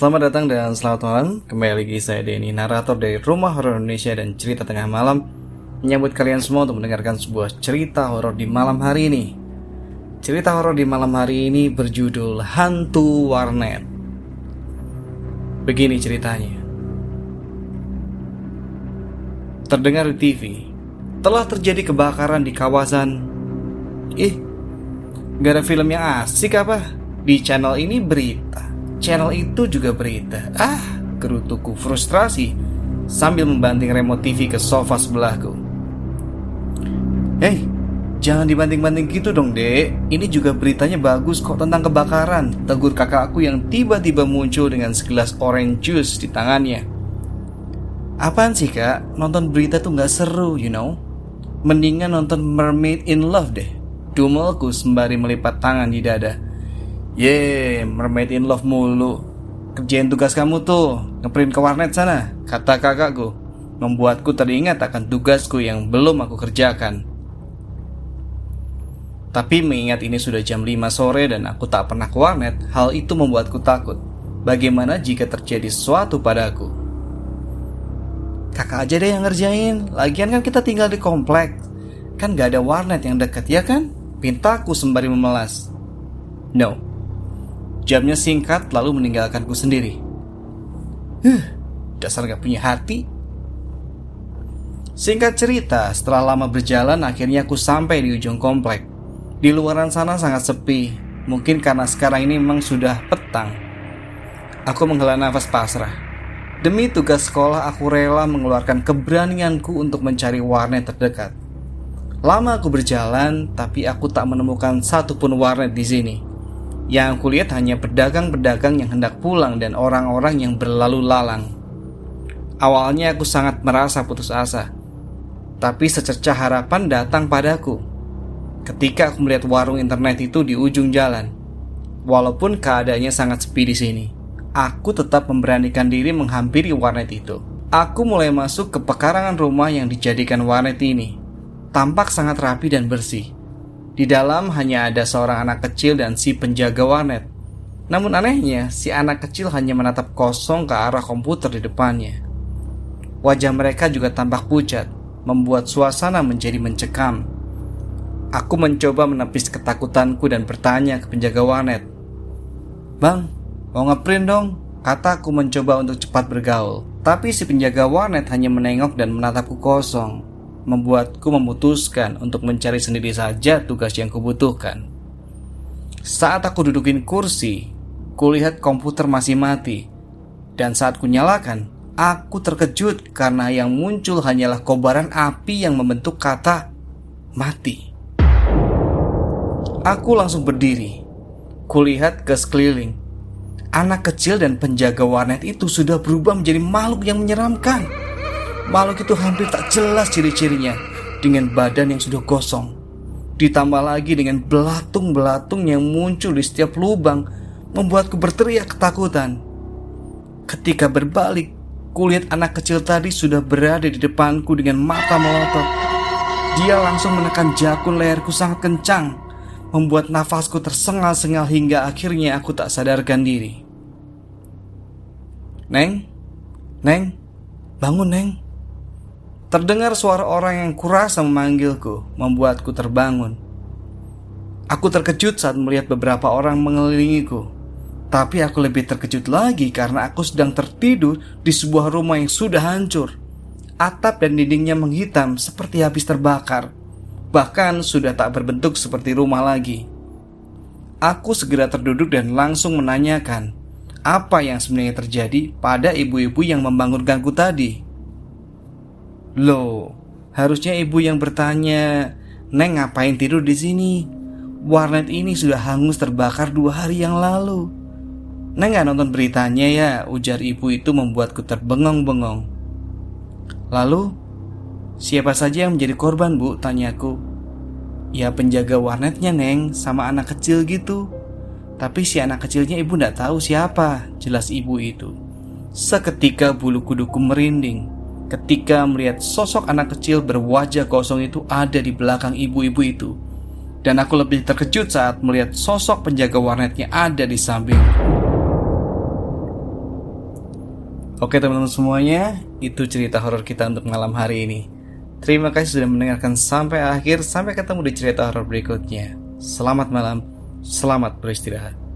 Selamat datang dan selamat malam. Kembali lagi saya Denny, narator dari Rumah Horor Indonesia dan Cerita Tengah Malam Menyambut kalian semua untuk mendengarkan sebuah cerita horor di malam hari ini. Cerita horor di malam hari ini berjudul Hantu Warnet. Begini ceritanya. Terdengar di TV Telah terjadi kebakaran di kawasan. Ih, gak ada film yang asik apa? Di channel ini berita channel itu juga berita. Ah, gerutuku frustrasi sambil membanting remote TV ke sofa sebelahku. Hei, jangan dibanting-banting gitu dong, Dek. Ini juga beritanya bagus kok tentang kebakaran. Tegur kakakku yang tiba-tiba muncul dengan segelas orange juice di tangannya. Apaan sih, Kak? Nonton berita tuh nggak seru, you know? Mendingan nonton Mermaid in Love deh. Dumelku sembari melipat tangan di dada. Ye, mermaid in love mulu. Kerjain tugas kamu tuh, ngeprint ke warnet sana, kata kakakku. Membuatku teringat akan tugasku yang belum aku kerjakan. Tapi mengingat ini sudah jam 5 sore dan aku tak pernah ke warnet, hal itu membuatku takut. Bagaimana jika terjadi sesuatu padaku? Kakak aja deh yang ngerjain, lagian kan kita tinggal di komplek. Kan gak ada warnet yang dekat ya kan? Pintaku sembari memelas. No, Jamnya singkat lalu meninggalkanku sendiri. Huh, dasar gak punya hati. Singkat cerita, setelah lama berjalan akhirnya aku sampai di ujung komplek. Di luaran sana sangat sepi, mungkin karena sekarang ini memang sudah petang. Aku menghela nafas pasrah. Demi tugas sekolah aku rela mengeluarkan keberanianku untuk mencari warnet terdekat. Lama aku berjalan, tapi aku tak menemukan satupun warnet di sini. Yang kulihat hanya pedagang-pedagang yang hendak pulang dan orang-orang yang berlalu lalang. Awalnya aku sangat merasa putus asa. Tapi secercah harapan datang padaku. Ketika aku melihat warung internet itu di ujung jalan. Walaupun keadaannya sangat sepi di sini, aku tetap memberanikan diri menghampiri warnet itu. Aku mulai masuk ke pekarangan rumah yang dijadikan warnet ini. Tampak sangat rapi dan bersih. Di dalam hanya ada seorang anak kecil dan si penjaga warnet. Namun anehnya, si anak kecil hanya menatap kosong ke arah komputer di depannya. Wajah mereka juga tampak pucat, membuat suasana menjadi mencekam. Aku mencoba menepis ketakutanku dan bertanya ke penjaga warnet. Bang, mau ngeprint dong? Kataku mencoba untuk cepat bergaul. Tapi si penjaga warnet hanya menengok dan menatapku kosong membuatku memutuskan untuk mencari sendiri saja tugas yang kubutuhkan. Saat aku dudukin kursi, kulihat komputer masih mati. Dan saat kunyalakan, aku terkejut karena yang muncul hanyalah kobaran api yang membentuk kata mati. Aku langsung berdiri. Kulihat ke sekeliling. Anak kecil dan penjaga warnet itu sudah berubah menjadi makhluk yang menyeramkan. Makhluk itu hampir tak jelas ciri-cirinya dengan badan yang sudah gosong. Ditambah lagi dengan belatung-belatung yang muncul di setiap lubang membuatku berteriak ketakutan. Ketika berbalik, kulihat anak kecil tadi sudah berada di depanku dengan mata melotot. Dia langsung menekan jakun leherku sangat kencang, membuat nafasku tersengal-sengal hingga akhirnya aku tak sadarkan diri. Neng, Neng, bangun Neng. Terdengar suara orang yang kurasa memanggilku, membuatku terbangun. Aku terkejut saat melihat beberapa orang mengelilingiku. Tapi aku lebih terkejut lagi karena aku sedang tertidur di sebuah rumah yang sudah hancur. Atap dan dindingnya menghitam seperti habis terbakar. Bahkan sudah tak berbentuk seperti rumah lagi. Aku segera terduduk dan langsung menanyakan apa yang sebenarnya terjadi pada ibu-ibu yang membangunkanku tadi. Loh, harusnya ibu yang bertanya, Neng ngapain tidur di sini? Warnet ini sudah hangus terbakar dua hari yang lalu. Neng gak nonton beritanya ya, ujar ibu itu membuatku terbengong-bengong. Lalu, siapa saja yang menjadi korban bu? Tanyaku. Ya penjaga warnetnya Neng, sama anak kecil gitu. Tapi si anak kecilnya ibu gak tahu siapa, jelas ibu itu. Seketika bulu kuduku merinding ketika melihat sosok anak kecil berwajah kosong itu ada di belakang ibu-ibu itu. Dan aku lebih terkejut saat melihat sosok penjaga warnetnya ada di samping. Oke teman-teman semuanya, itu cerita horor kita untuk malam hari ini. Terima kasih sudah mendengarkan sampai akhir. Sampai ketemu di cerita horor berikutnya. Selamat malam, selamat beristirahat.